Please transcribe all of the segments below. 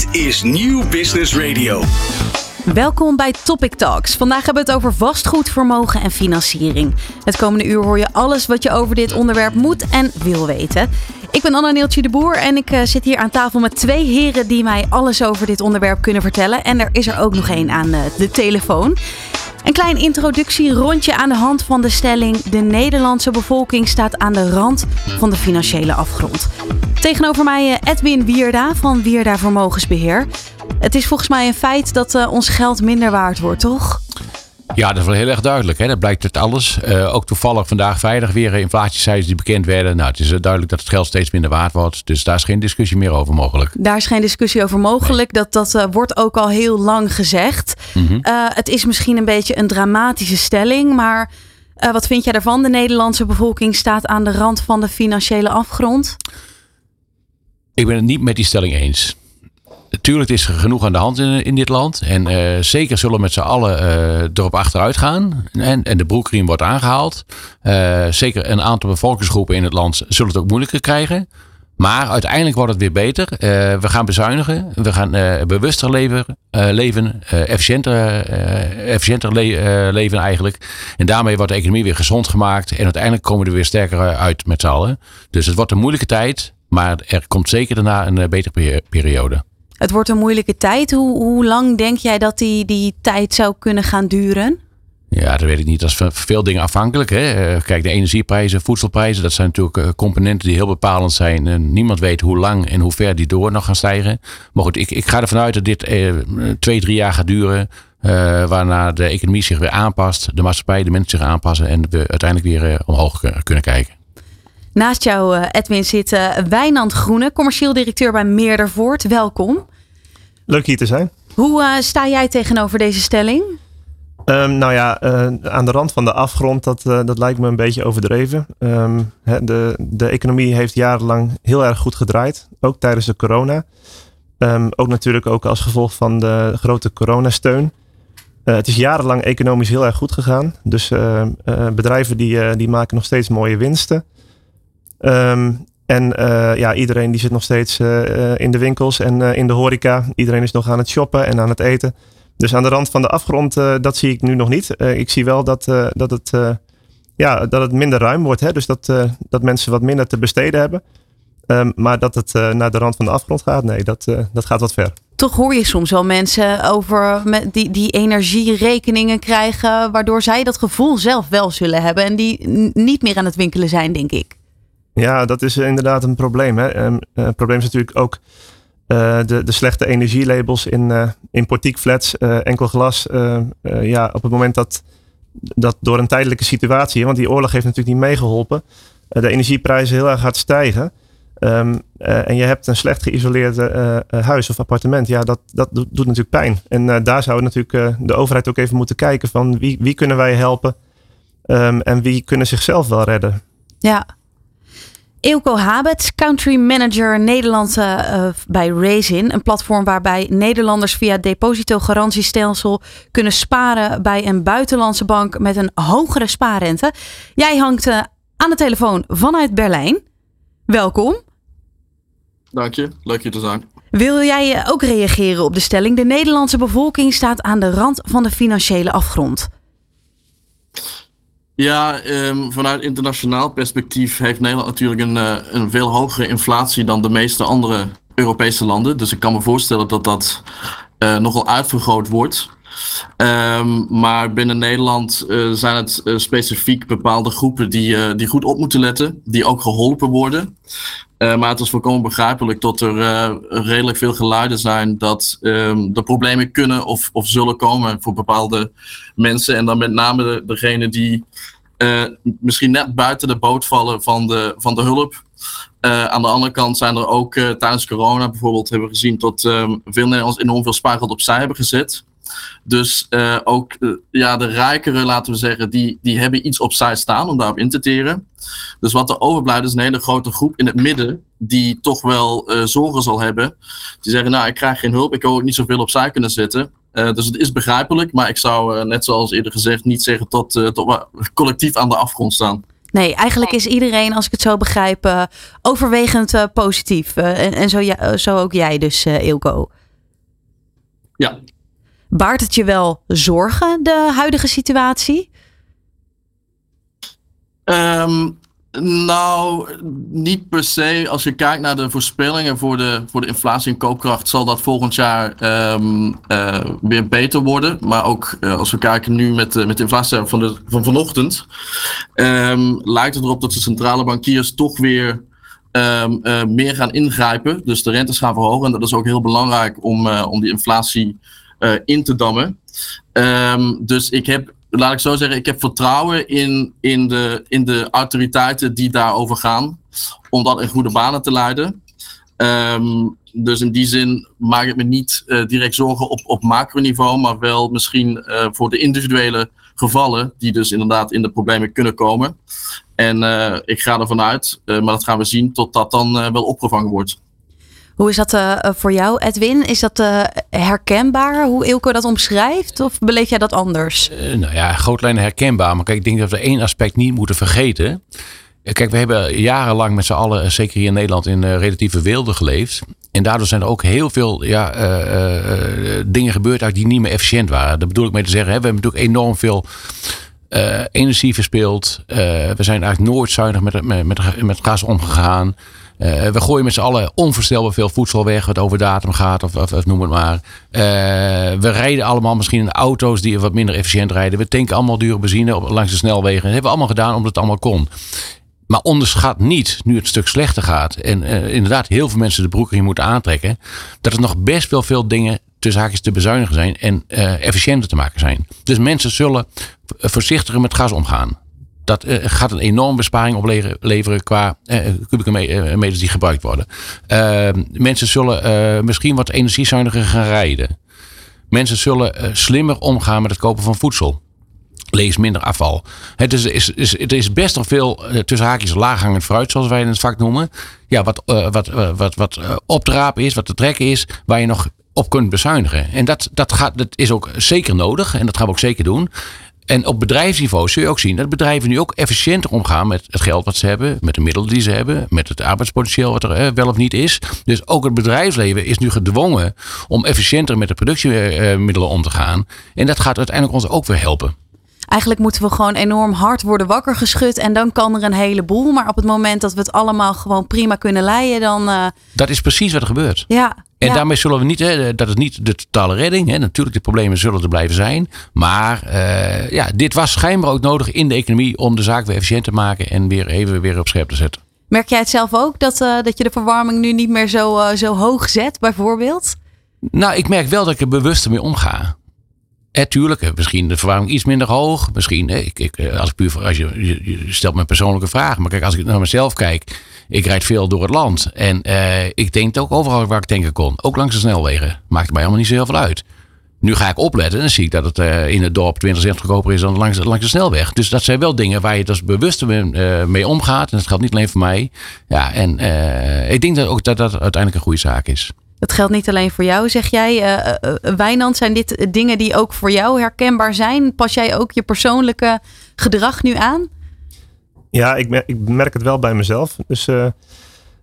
Dit is Nieuw Business Radio. Welkom bij Topic Talks. Vandaag hebben we het over vastgoed, vermogen en financiering. Het komende uur hoor je alles wat je over dit onderwerp moet en wil weten. Ik ben Anna Neeltje de Boer en ik uh, zit hier aan tafel met twee heren die mij alles over dit onderwerp kunnen vertellen. En er is er ook nog één aan uh, de telefoon. Een klein introductierondje aan de hand van de stelling: de Nederlandse bevolking staat aan de rand van de financiële afgrond. Tegenover mij uh, Edwin Wierda van Wierda Vermogensbeheer. Het is volgens mij een feit dat uh, ons geld minder waard wordt, toch? Ja, dat is wel heel erg duidelijk. Hè? Dat blijkt uit alles. Uh, ook toevallig vandaag vrijdag weer inflatiecijfers die bekend werden. Nou, het is duidelijk dat het geld steeds minder waard wordt. Dus daar is geen discussie meer over mogelijk. Daar is geen discussie over mogelijk. Nee. Dat, dat uh, wordt ook al heel lang gezegd. Mm -hmm. uh, het is misschien een beetje een dramatische stelling. Maar wat vind jij daarvan? De Nederlandse bevolking staat aan de rand van de financiële afgrond. Ik ben het niet met die stelling eens. Natuurlijk is er genoeg aan de hand in, in dit land. En uh, zeker zullen met z'n allen uh, erop achteruit gaan. En, en de broekriem wordt aangehaald. Uh, zeker een aantal bevolkingsgroepen in het land zullen het ook moeilijker krijgen. Maar uiteindelijk wordt het weer beter. we gaan bezuinigen. We gaan bewuster leven. leven efficiënter efficiënter le leven eigenlijk. En daarmee wordt de economie weer gezond gemaakt. En uiteindelijk komen we er weer sterker uit met z'n allen. Dus het wordt een moeilijke tijd. Maar er komt zeker daarna een betere periode. Het wordt een moeilijke tijd. Hoe, hoe lang denk jij dat die, die tijd zou kunnen gaan duren? Ja, dat weet ik niet. Dat is van veel dingen afhankelijk. Hè? Kijk, de energieprijzen, voedselprijzen, dat zijn natuurlijk componenten die heel bepalend zijn. En niemand weet hoe lang en hoe ver die door nog gaan stijgen. Maar goed, ik, ik ga ervan uit dat dit eh, twee, drie jaar gaat duren. Uh, waarna de economie zich weer aanpast, de maatschappij, de mensen zich aanpassen en we uiteindelijk weer omhoog kunnen kijken. Naast jou, Edwin, zit uh, Wijnand Groene, commercieel directeur bij Meerdervoort. Welkom. Leuk hier te zijn. Hoe uh, sta jij tegenover deze stelling? Um, nou ja, uh, aan de rand van de afgrond, dat, uh, dat lijkt me een beetje overdreven. Um, de, de economie heeft jarenlang heel erg goed gedraaid, ook tijdens de corona. Um, ook natuurlijk ook als gevolg van de grote coronasteun. het is jarenlang economisch heel erg goed gegaan. Dus bedrijven die, die maken nog steeds mooie winsten. En uh, ja, iedereen die zit nog steeds uh, in de winkels en in de horeca. Iedereen is nog aan het shoppen en aan het eten. Dus aan de rand van de afgrond, dat zie ik nu nog niet. ik zie wel dat, dat, het, ja, dat het minder ruim wordt. Hè? Dus dat, dat mensen wat minder te besteden hebben. Um, maar dat het naar de rand van de afgrond gaat, nee, dat, dat gaat wat ver. Toch hoor je soms wel mensen over die, die energierekeningen krijgen, waardoor zij dat gevoel zelf wel zullen hebben en die niet meer aan het winkelen zijn, denk ik. Ja, dat is inderdaad een probleem. Hè. Uh, het probleem is natuurlijk ook uh, de, de slechte energielabels in, uh, in portiekflats, enkel glas. ja, op het moment dat, dat door een tijdelijke situatie, want die oorlog heeft natuurlijk niet meegeholpen, de energieprijzen heel erg hard stijgen. Um, en je hebt een slecht geïsoleerd huis of appartement. Ja, dat, dat doet, natuurlijk pijn. En daar zou natuurlijk de overheid ook even moeten kijken van wie, wie kunnen wij helpen en wie kunnen zichzelf wel redden. Ja, Eelco Habets, country manager Nederland uh, bij Raisin. Een platform waarbij Nederlanders via depositogarantiestelsel kunnen sparen bij een buitenlandse bank met een hogere spaarrente. Jij hangt uh, aan de telefoon vanuit Berlijn. Welkom. Dank je, leuk je te zijn. Wil jij ook reageren op de stelling? De Nederlandse bevolking staat aan de rand van de financiële afgrond. Ja, um, vanuit internationaal perspectief heeft Nederland natuurlijk een, uh, een veel hogere inflatie dan de meeste andere Europese landen. Dus ik kan me voorstellen dat dat uh, nogal uitvergroot wordt. Um, maar binnen Nederland uh, zijn het specifiek bepaalde groepen die, die goed op moeten letten, die ook geholpen worden. Maar het is volkomen begrijpelijk dat er redelijk veel geluiden zijn dat um, er problemen kunnen of, of zullen komen voor bepaalde mensen. En dan met name de, degene die misschien net buiten de boot vallen van de, van de hulp. Aan de andere kant zijn er ook tijdens corona bijvoorbeeld hebben we gezien dat um, veel Nederlanders enorm veel spaargeld opzij hebben gezet. Dus uh, ook ja, de rijkeren, laten we zeggen, die, die hebben iets opzij staan om daarop in te teren. Dus wat er overblijft is een hele grote groep in het midden die toch wel zorgen zal hebben. Die zeggen, nou ik krijg geen hulp, ik kan ook niet zoveel opzij kunnen zetten. dus het is begrijpelijk, maar ik zou net zoals eerder gezegd niet zeggen tot, tot we collectief aan de afgrond staan. Nee, eigenlijk is iedereen, als ik het zo begrijp, overwegend positief. En en zo, ja, zo ook jij dus, Ilko. Ja. Baart het je wel zorgen, de huidige situatie? Um, nou, niet per se. Als je kijkt naar de voorspellingen voor de, voor de inflatie en koopkracht, zal dat volgend jaar um, uh, weer beter worden. Maar ook uh, als we kijken nu met, uh, met de inflatie van, de, van vanochtend, um, lijkt het erop dat de centrale bankiers toch weer meer gaan ingrijpen. Dus de rentes gaan verhogen. En dat is ook heel belangrijk om, om die inflatie in te dammen. dus ik heb laat ik zo zeggen, ik heb vertrouwen in, in, de, in de autoriteiten die daarover gaan, om dat in goede banen te leiden. Um, dus in die zin maak ik me niet uh, direct zorgen op, op macroniveau, maar wel misschien uh, voor de individuele gevallen, die dus inderdaad in de problemen kunnen komen. En ik ga ervan uit, maar dat gaan we zien, tot dat dan wel opgevangen wordt. Hoe is dat uh, voor jou, Edwin? Is dat uh, herkenbaar, hoe Ilko dat omschrijft? Of beleef jij dat anders? Nou ja, grootlijnen herkenbaar. Maar kijk, ik denk dat we één aspect niet moeten vergeten. Kijk, we hebben jarenlang met z'n allen, zeker hier in Nederland, in relatieve weelde geleefd. En daardoor zijn er ook heel veel ja, dingen gebeurd die niet meer efficiënt waren. Dat bedoel ik mee te zeggen. Hè, we hebben natuurlijk enorm veel energie verspeeld. we zijn eigenlijk nooit zuinig met, met, met, met gas omgegaan. Uh, we gooien met z'n allen onvoorstelbaar veel voedsel weg, wat over datum gaat, of, of, noem het maar. Uh, we rijden allemaal misschien in auto's die wat minder efficiënt rijden. We tanken allemaal dure benzine op, langs de snelwegen. Dat hebben we allemaal gedaan omdat het allemaal kon. Maar onderschat niet, nu het stuk slechter gaat. En uh, inderdaad, heel veel mensen de broek hier moeten aantrekken. Dat er nog best wel veel dingen tussen haakjes te bezuinigen zijn en efficiënter te maken zijn. Dus mensen zullen voorzichtiger met gas omgaan dat uh, gaat een enorme besparing opleveren qua uh, kubieke meters die gebruikt worden. Uh, mensen zullen misschien wat energiezuiniger gaan rijden. Mensen zullen slimmer omgaan met het kopen van voedsel. Lees minder afval. Het is, is, het is best wel veel tussen haakjes laaghangend fruit, zoals wij in het vak noemen. Ja, wat, wat, wat, wat op te rapen is, wat te trekken is, waar je nog op kunt bezuinigen. En dat, dat, gaat, dat is ook zeker nodig en dat gaan we ook zeker doen. En op bedrijfsniveau zul je ook zien dat bedrijven nu ook efficiënter omgaan met het geld wat ze hebben, met de middelen die ze hebben, met het arbeidspotentieel wat er eh, wel of niet is. Dus ook het bedrijfsleven is nu gedwongen om efficiënter met de productiemiddelen om te gaan. En dat gaat uiteindelijk ons ook weer helpen. Eigenlijk moeten we gewoon enorm hard worden wakker geschud en dan kan er een heleboel. Maar op het moment dat we het allemaal gewoon prima kunnen leiden, dan. Uh... Dat is precies wat er gebeurt. Ja, en daarmee zullen we niet, hè, dat is niet de totale redding. Hè. Natuurlijk, de problemen zullen er blijven zijn. Maar uh, ja, dit was schijnbaar ook nodig in de economie om de zaak weer efficiënt te maken en weer even weer op scherp te zetten. Merk jij het zelf ook dat, uh, dat je de verwarming nu niet meer zo, uh, zo hoog zet, bijvoorbeeld? Nou, ik merk wel dat ik er bewuster mee omga. Eh, tuurlijk, misschien de verwarming iets minder hoog. Misschien, ik, ik, als, puur, als je, stelt me persoonlijke vragen. Maar kijk, als ik naar mezelf kijk. Ik rijd veel door het land. En ik denk ook overal waar ik tanken kon. Ook langs de snelwegen. Maakt mij allemaal niet zo heel veel uit. Nu ga ik opletten en zie ik dat het in het dorp 20 cent goedkoper is dan langs, langs de snelweg. Dus dat zijn wel dingen waar je dus bewust mee, mee omgaat. En dat geldt niet alleen voor mij. Ja, en ik denk dat ook dat dat uiteindelijk een goede zaak is. Dat geldt niet alleen voor jou, zeg jij. Uh, Wijnand, zijn dit dingen die ook voor jou herkenbaar zijn? Pas jij ook je persoonlijke gedrag nu aan? Ja, ik merk, ik merk het wel bij mezelf. Dus uh,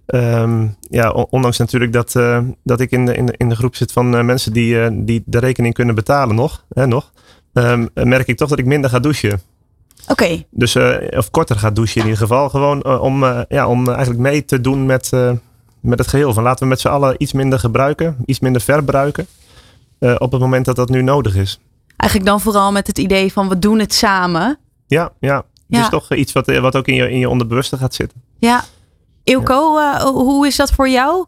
um, ja, ondanks natuurlijk dat, dat ik in de, in, de, in de groep zit van mensen die, die de rekening kunnen betalen nog, hè, nog um, merk ik toch dat ik minder ga douchen. Oké. Okay. Dus, of korter ga douchen in ieder geval. Gewoon om, ja, om eigenlijk mee te doen met, met het geheel. Van laten we met z'n allen iets minder gebruiken, iets minder verbruiken. op het moment dat dat nu nodig is. Eigenlijk dan vooral met het idee van we doen het samen. Ja, ja. Ja. Dus toch iets wat, wat ook in je, in je onderbewuste gaat zitten. Ja. Ilko, ja. Uh, hoe is dat voor jou?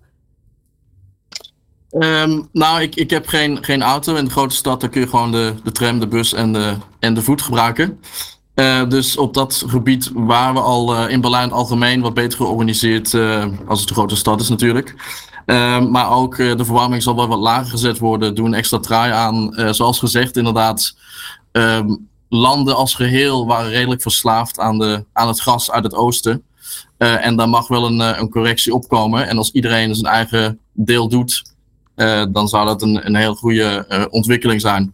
Um, nou, ik, ik heb geen, geen auto. In de grote stad dan kun je gewoon de, de tram, de bus en de, en de voet gebruiken. Uh, dus op dat gebied waren we al uh, in Berlijn algemeen wat beter georganiseerd als het de grote stad is natuurlijk. Ehm, maar ook de verwarming zal wel wat lager gezet worden. Doe een extra draai aan. zoals gezegd, inderdaad. Um, landen als geheel waren redelijk verslaafd aan, de, aan het gas uit het oosten. En daar mag wel een, een correctie opkomen. En als iedereen zijn eigen deel doet, dan zou dat een, een heel goede ontwikkeling zijn.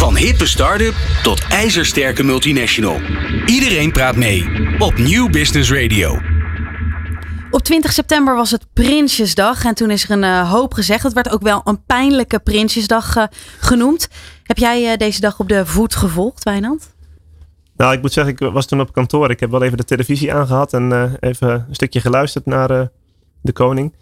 Van hippe start-up tot ijzersterke multinational. Iedereen praat mee op New Business Radio. Op 20 september was het Prinsjesdag en toen is er een uh, hoop gezegd. Het werd ook wel een pijnlijke Prinsjesdag uh, genoemd. Heb jij uh, deze dag op de voet gevolgd, Wijnand? Nou, ik moet zeggen, ik was toen op kantoor. Ik heb wel even de televisie aangehad en even een stukje geluisterd naar de koning.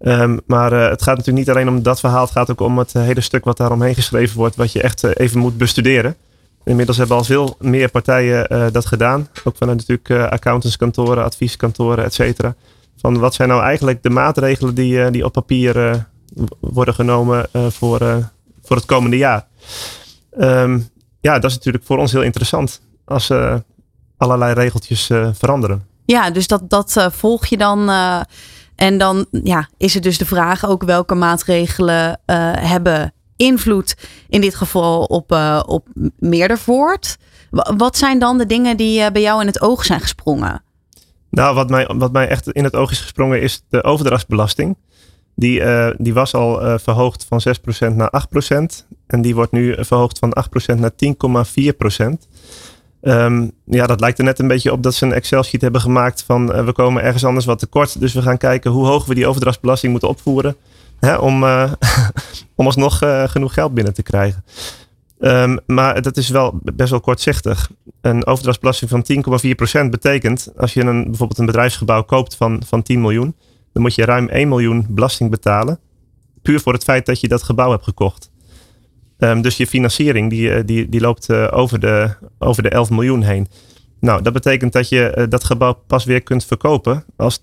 Um, maar het gaat natuurlijk niet alleen om dat verhaal. Het gaat ook om het hele stuk wat daaromheen geschreven wordt. Wat je echt even moet bestuderen. Inmiddels hebben al veel meer partijen dat gedaan. Ook vanuit natuurlijk accountantskantoren, advieskantoren, et cetera. Van wat zijn nou eigenlijk de maatregelen die, eh, die op papier eh, worden genomen eh, voor, voor het komende jaar? Um, ja, dat is natuurlijk voor ons heel interessant als allerlei regeltjes veranderen. Ja, dus dat, dat volg je dan. En dan ja, is het dus de vraag ook welke maatregelen hebben invloed in dit geval op, op Meerdervoort. Wat zijn dan de dingen die bij jou in het oog zijn gesprongen? Nou, wat mij, wat mij echt in het oog is gesprongen is de overdrachtsbelasting. Die, uh, die was al uh, verhoogd van 6% naar 8%. En die wordt nu verhoogd van 8% naar 10,4%. Ehm, ja, dat lijkt er net een beetje op dat ze een Excel-sheet hebben gemaakt van uh, we komen ergens anders wat tekort. Dus we gaan kijken hoe hoog we die overdrachtsbelasting moeten opvoeren. Hè, om, om alsnog genoeg geld binnen te krijgen. Um, maar dat is wel best wel kortzichtig. Een overdrachtsbelasting van 10,4% betekent, als je een, bijvoorbeeld een bedrijfsgebouw koopt van, van 10 miljoen, dan moet je ruim 1 miljoen belasting betalen. Puur voor het feit dat je dat gebouw hebt gekocht. Um, dus je financiering die, eh, die, die loopt uh, over, de, over de 11 miljoen heen. Nou, dat betekent dat je uh, dat gebouw pas weer kunt verkopen als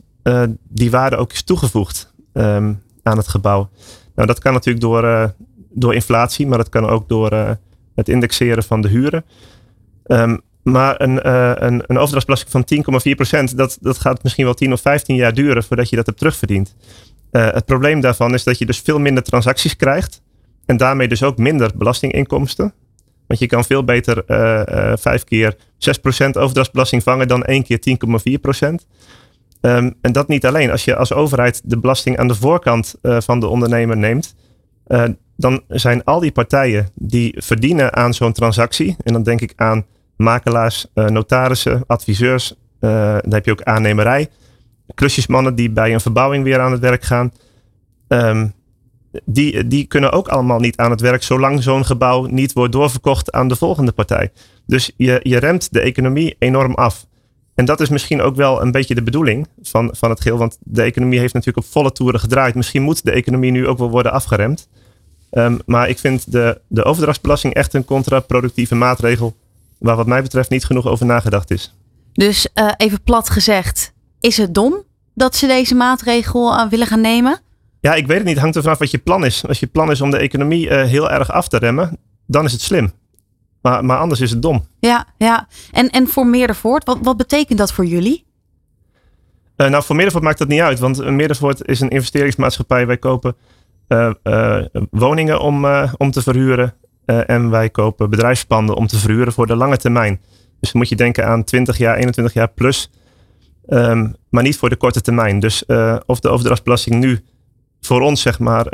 die waarde ook is toegevoegd um, aan het gebouw. Nou, dat kan natuurlijk door, door inflatie, maar dat kan ook door het indexeren van de huren. Um, maar een, uh, een, een overdrachtsbelasting van 10,4%, dat, dat gaat misschien wel 10 of 15 jaar duren voordat je dat hebt terugverdiend. Het probleem daarvan is dat je dus veel minder transacties krijgt. En daarmee dus ook minder belastinginkomsten. Want je kan veel beter uh, vijf keer 6% overdrachtsbelasting vangen dan één keer 10,4%. Um, ehm, en dat niet alleen. Als je als overheid de belasting aan de voorkant van de ondernemer neemt, dan zijn al die partijen die verdienen aan zo'n transactie, en dan denk ik aan makelaars, notarissen, adviseurs, dan heb je ook aannemerij, klusjesmannen die bij een verbouwing weer aan het werk gaan, um, die, die kunnen ook allemaal niet aan het werk zolang zo'n gebouw niet wordt doorverkocht aan de volgende partij. Dus je, je remt de economie enorm af. En dat is misschien ook wel een beetje de bedoeling van, van het geheel. Want de economie heeft natuurlijk op volle toeren gedraaid. Misschien moet de economie nu ook wel worden afgeremd. Um, maar ik vind de, de overdrachtsbelasting echt een contraproductieve maatregel. Waar wat mij betreft niet genoeg over nagedacht is. Dus uh, even plat gezegd, is het dom dat ze deze maatregel uh, willen gaan nemen? Ja, ik weet het niet. Hangt er vanaf wat je plan is. Als je plan is om de economie uh, heel erg af te remmen, dan is het slim. Maar, maar anders is het dom. Ja, ja. En, en voor Meerdervoort, wat, wat betekent dat voor jullie? nou, voor Meerdervoort maakt dat niet uit. Want Meerdervoort is een investeringsmaatschappij. Wij kopen uh, woningen om, om te verhuren. en wij kopen bedrijfspanden om te verhuren voor de lange termijn. Dus dan moet je denken aan 20 jaar, 21 jaar plus. Um, maar niet voor de korte termijn. Dus of de overdrachtsbelasting nu voor ons zeg maar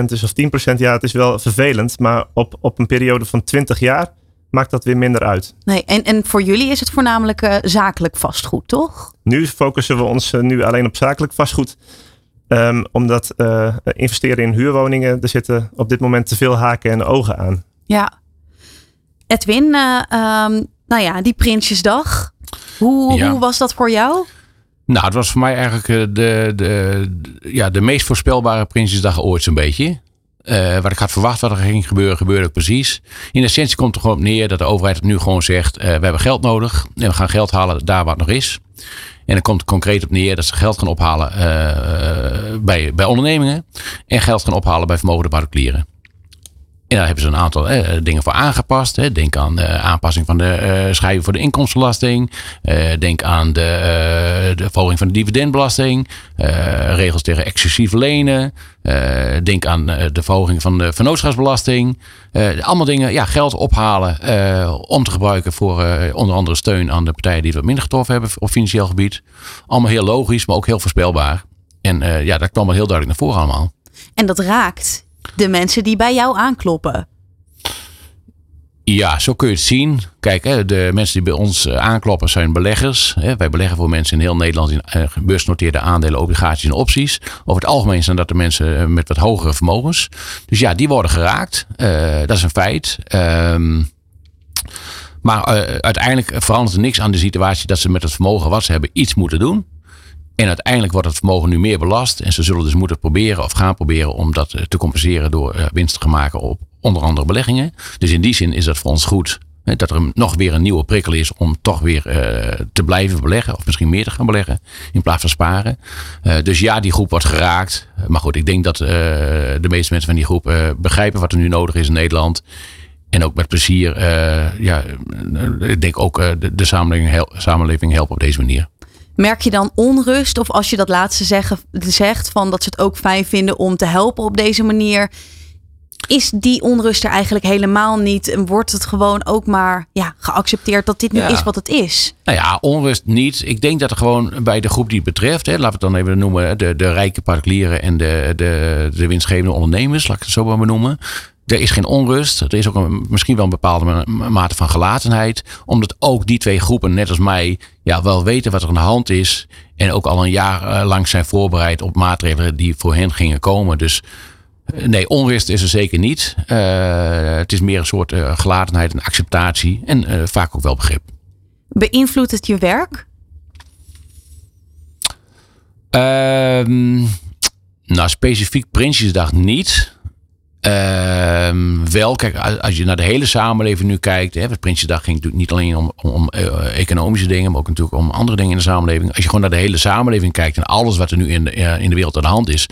8% is of 10%, ja, het is wel vervelend. Maar op, op een periode van 20 jaar maakt dat weer minder uit. Nee, en, en voor jullie is het voornamelijk zakelijk vastgoed, toch? Nu focussen we ons nu alleen op zakelijk vastgoed. Um, omdat uh, investeren in huurwoningen, er zitten op dit moment te veel haken en ogen aan. Ja. Edwin, uh, um, nou ja, die Prinsjesdag. Hoe, ja. hoe was dat voor jou? Nou, het was voor mij eigenlijk eh, de, de, ja, de meest voorspelbare Prinsjesdag ooit zo'n beetje. Uh, wat ik had verwacht wat er ging gebeuren, gebeurde precies. In essentie komt er gewoon op neer dat de overheid nu gewoon zegt: uh, we hebben geld nodig en we gaan geld halen daar wat nog is. En dan komt concreet op neer dat ze geld gaan ophalen bij, bij ondernemingen en geld gaan ophalen bij vermogende particulieren. En daar hebben ze een aantal eh, dingen voor aangepast. Hè. Denk aan de aanpassing van de uh, schrijven voor de inkomstenbelasting. Uh, denk aan de, de verhoging van de dividendbelasting. regels tegen excessief lenen. denk aan de verhoging van de vennootschapsbelasting. allemaal dingen, ja, geld ophalen om te gebruiken voor onder andere steun aan de partijen die het wat minder getroffen hebben op financieel gebied. Allemaal heel logisch, maar ook heel voorspelbaar. En ja, dat kwam wel heel duidelijk naar voren allemaal. En dat raakt de mensen die bij jou aankloppen? Ja, zo kun je het zien. Kijk, de mensen die bij ons eh, aankloppen zijn beleggers. Wij beleggen voor mensen in heel Nederland in uh, beursgenoteerde aandelen, obligaties en opties. Over het algemeen zijn dat de mensen eh, met wat hogere vermogens. Dus ja, die worden geraakt. dat is een feit. Ehm, maar uiteindelijk verandert er niks aan de situatie dat ze met het vermogen wat ze hebben iets moeten doen. En uiteindelijk wordt het vermogen nu meer belast. En ze zullen dus moeten proberen of gaan proberen om dat te compenseren door winst te maken op onder andere beleggingen. Dus in die zin is dat voor ons goed. Dat er nog weer een nieuwe prikkel is om toch weer uh, te blijven beleggen. Of misschien meer te gaan beleggen in plaats van sparen. Dus ja, die groep wordt geraakt. Maar goed, ik denk dat de meeste mensen van die groep begrijpen wat er nu nodig is in Nederland. En ook met plezier, ja, ik denk ook de, samenleving, samenleving helpen op deze manier. Merk je dan onrust? Of als je dat laatste zeggen, zegt, van dat ze het ook fijn vinden om te helpen op deze manier is die onrust er eigenlijk helemaal niet. En wordt het gewoon ook maar ja, geaccepteerd dat dit nu is wat het is? Nou ja, onrust niet. Ik denk dat er gewoon bij de groep die het betreft, hè, laten we het dan even noemen, de, de rijke particulieren en de, de, de winstgevende ondernemers, laat ik het zo maar benoemen. Er is geen onrust. Er is ook een, misschien wel een bepaalde mate van gelatenheid. Omdat ook die twee groepen, net als mij, ja, wel weten wat er aan de hand is. En ook al een jaar eh, lang zijn voorbereid op maatregelen die voor hen gingen komen. Dus eh, nee, onrust is er zeker niet. Uh, het is meer een soort uh, gelatenheid en acceptatie. En uh, vaak ook wel begrip. Beïnvloedt het je werk? Ehm, nou, specifiek Prinsjesdag niet. Ehm, wel, kijk, als je naar de hele samenleving nu kijkt. Hè, Prinsjesdag ging natuurlijk niet alleen om, om uh, economische dingen, maar ook natuurlijk om andere dingen in de samenleving. Als je gewoon naar de hele samenleving kijkt en alles wat er nu in de, in de wereld aan de hand is.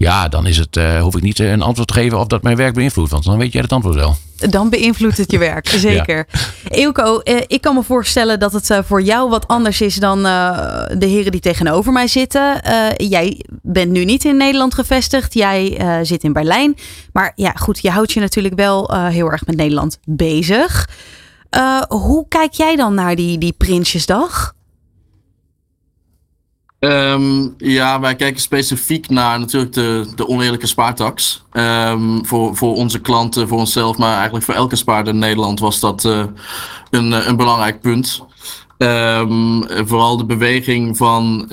Ja, dan is het, uh, hoef ik niet een antwoord te geven of dat mijn werk beïnvloedt. Want dan weet jij het antwoord wel. Dan beïnvloedt het je werk, zeker. Ja. Ilko, ik kan me voorstellen dat het voor jou wat anders is dan de heren die tegenover mij zitten. jij bent nu niet in Nederland gevestigd, jij zit in Berlijn. Maar ja, goed, je houdt je natuurlijk wel heel erg met Nederland bezig. Hoe kijk jij dan naar die, die Prinsjesdag? Um, ja, wij kijken specifiek naar natuurlijk de, de oneerlijke spaartax. Um, voor, voor onze klanten, voor onszelf, maar eigenlijk voor elke spaarder in Nederland was dat uh, een, een belangrijk punt. Um, vooral de beweging van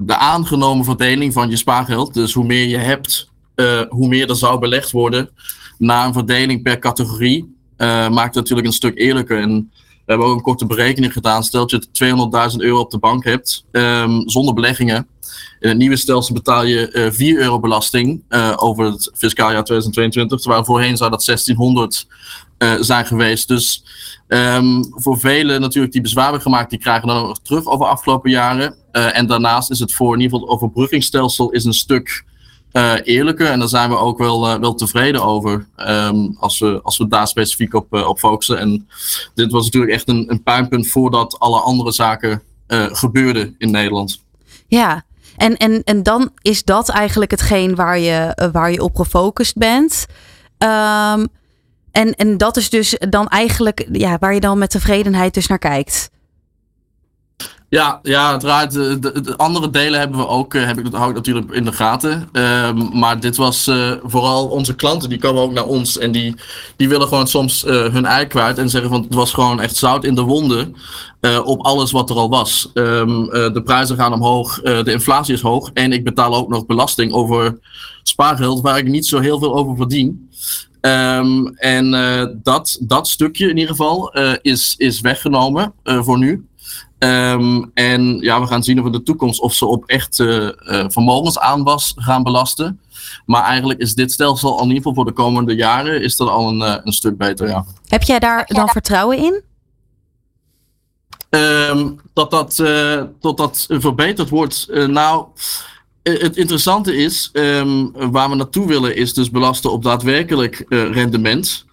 de aangenomen verdeling van je spaargeld. Dus hoe meer je hebt, uh, hoe meer er zou belegd worden na een verdeling per categorie, maakt het natuurlijk een stuk eerlijker. En hebben ook een korte berekening gedaan. Stel dat je 200.000 euro op de bank hebt, um, zonder beleggingen. In het nieuwe stelsel betaal je uh, 4 euro belasting over het fiscaal jaar 2022, terwijl voorheen zou dat 1600 zijn geweest. Dus um, voor velen natuurlijk die bezwaar hebben gemaakt, die krijgen dan nog terug over afgelopen jaren. en daarnaast is het voor in ieder geval het overbruggingsstelsel is een stuk uh. En daar zijn we ook wel, uh, wel tevreden over. Um, als, we, als we daar specifiek op, uh, op focussen. En dit was natuurlijk echt een, een puinpunt voordat alle andere zaken gebeurden in Nederland. Ja, en, en, en dan is dat eigenlijk hetgeen waar je, waar je op gefocust bent. Um, en, en dat is dus dan eigenlijk ja, waar je dan met tevredenheid dus naar kijkt. Ja, ja, uiteraard. De, de, de, andere delen hebben we ook, uh, heb ik, hou ik natuurlijk in de gaten. Um, maar dit was uh, vooral onze klanten, die komen ook naar ons en die, die willen gewoon soms hun ei kwijt en zeggen van het was gewoon echt zout in de wonden op alles wat er al was. Um, de prijzen gaan omhoog, de inflatie is hoog en ik betaal ook nog belasting over spaargeld waar ik niet zo heel veel over verdien. Um, en dat, dat stukje in ieder geval is, is weggenomen voor nu. Um, en ja, we gaan zien of in de toekomst of ze op echt uh, uh, vermogensaanwas gaan belasten. Maar eigenlijk is dit stelsel al in ieder geval voor de komende jaren is dat al een, uh, een stuk beter. Ja. Heb jij daar dan vertrouwen in? Um, dat dat, dat dat verbeterd wordt. nou, het interessante is, um, waar we naartoe willen, is dus belasten op daadwerkelijk rendement.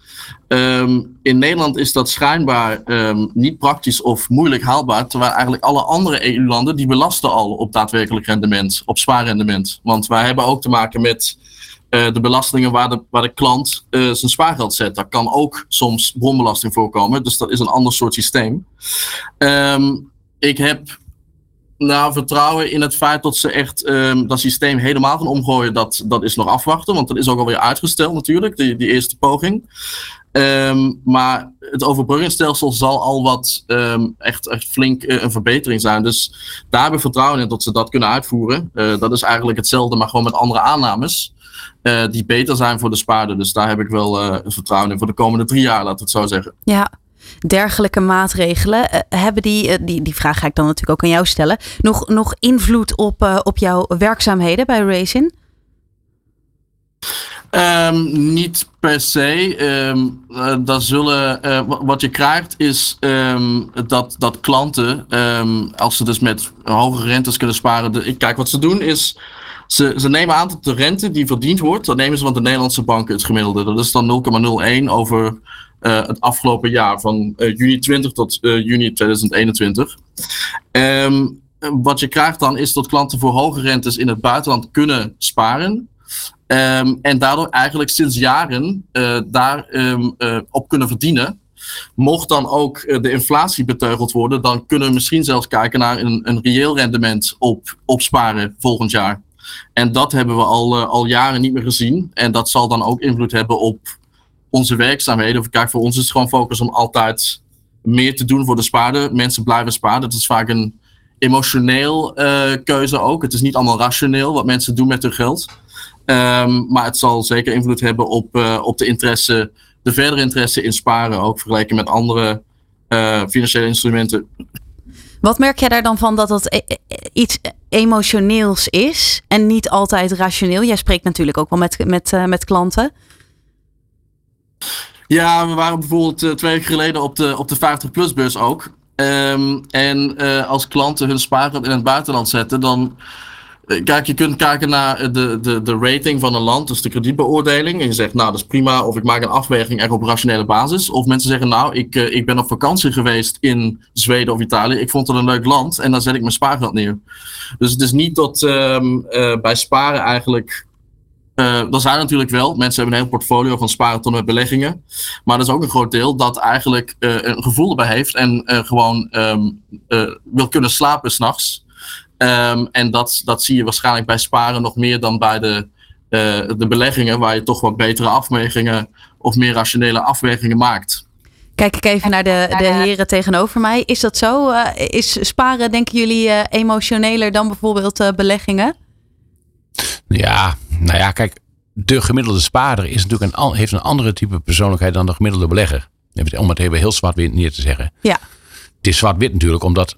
Um, in Nederland is dat schijnbaar um, niet praktisch of moeilijk haalbaar, terwijl eigenlijk alle andere EU-landen die belasten al op daadwerkelijk rendement, op spaarrendement. Want wij hebben ook te maken met uh, de belastingen waar de, waar de klant uh, zijn spaargeld zet. Daar kan ook soms bronbelasting voorkomen, dus dat is een ander soort systeem. Um, ik heb nou, vertrouwen in het feit dat ze echt um, dat systeem helemaal gaan omgooien, dat, dat is nog afwachten. Want dat is ook alweer uitgesteld natuurlijk, die, die eerste poging. Ehm, maar het overbruggingsstelsel zal al wat um, echt, echt flink uh, een verbetering zijn. Dus daar hebben we vertrouwen in dat ze dat kunnen uitvoeren. Uh, dat is eigenlijk hetzelfde, maar gewoon met andere aannames. Uh, die beter zijn voor de spaarder. Dus daar heb ik wel vertrouwen in voor de komende drie jaar, laten we het zo zeggen. Ja, dergelijke maatregelen, hebben die, die, die vraag ga ik dan natuurlijk ook aan jou stellen, nog, nog invloed op, op jouw werkzaamheden bij Racing? Um, niet per se. Um, zullen, wat je krijgt is um, dat, dat klanten, als ze dus met hogere rentes kunnen sparen. De, kijk, wat ze doen is. Ze, nemen aan dat de rente die verdiend wordt, dan nemen ze van de Nederlandse banken het gemiddelde. Dat is dan 0,01 over uh, het afgelopen jaar, van juni 20 tot juni 2021. wat je krijgt dan is dat klanten voor hoge rentes in het buitenland kunnen sparen. Um, en daardoor eigenlijk sinds jaren daar um, uh, op kunnen verdienen. Mocht dan ook de inflatie beteugeld worden, dan kunnen we misschien zelfs kijken naar een, een reëel rendement op, op sparen volgend jaar. En dat hebben we al, al jaren niet meer gezien. En dat zal dan ook invloed hebben op onze werkzaamheden. Kijk, voor ons is het gewoon focus om altijd meer te doen voor de spaarder. Mensen blijven sparen. Dat is vaak een emotioneel keuze ook. Het is niet allemaal rationeel wat mensen doen met hun geld. Um, maar het zal zeker invloed hebben op, uh, op de interesse, de verdere interesse in sparen, ook vergeleken met andere financiële instrumenten. Wat merk jij daar dan van dat dat iets emotioneels is en niet altijd rationeel? Jij spreekt natuurlijk ook wel met, met, uh, met klanten. Ja, we waren bijvoorbeeld twee weken geleden op de, op de 50-plus bus ook. Um, en als klanten hun spaargeld in het buitenland zetten, dan eh, kijk, je kunt kijken naar de, de, de rating van een land, dus de kredietbeoordeling. En je zegt, nou, dat is prima. Of ik maak een afweging echt op rationele basis. Of mensen zeggen, nou, ik, uh, ik ben op vakantie geweest in Zweden of Italië. Ik vond het een leuk land en dan zet ik mijn spaargeld neer. Dus het is niet dat uh, bij sparen eigenlijk. Uh, er zijn natuurlijk wel, mensen hebben een heel portfolio van sparen tot met beleggingen. Maar er is ook een groot deel dat eigenlijk een gevoel erbij heeft en gewoon um, wil kunnen slapen s'nachts. Um, en dat, dat zie je waarschijnlijk bij sparen nog meer dan bij de, uh, de beleggingen, waar je toch wat betere afwegingen of meer rationele afwegingen maakt. Kijk ik even naar de, de heren tegenover mij. Is dat zo? Uh, is sparen, denken jullie, uh, emotioneler dan bijvoorbeeld beleggingen? Ja, nou ja, kijk, de gemiddelde spaarder is natuurlijk een, heeft een andere type persoonlijkheid dan de gemiddelde belegger. Om het even heel zwart-wit neer te zeggen. Ja. Het is zwart-wit natuurlijk, omdat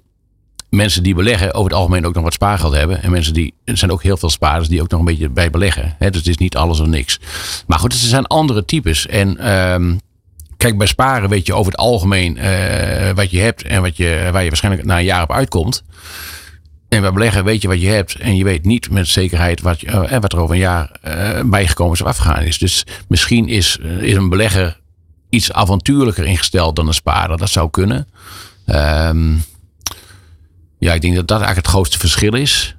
mensen die beleggen over het algemeen ook nog wat spaargeld hebben. En mensen die, er zijn ook heel veel spaarders die ook nog een beetje bij beleggen. Dus het is niet alles of niks. Maar goed, er zijn andere types. En um, kijk, bij sparen weet je over het algemeen uh, wat je hebt en wat je, waar je waarschijnlijk na een jaar op uitkomt. En bij beleggen weet je wat je hebt en je weet niet met zekerheid wat, je, uh, wat er over een jaar uh, bijgekomen is of afgegaan is. Dus misschien is, is een belegger iets avontuurlijker ingesteld dan een spaarder. Dat zou kunnen. Um, ja, ik denk dat dat eigenlijk het grootste verschil is.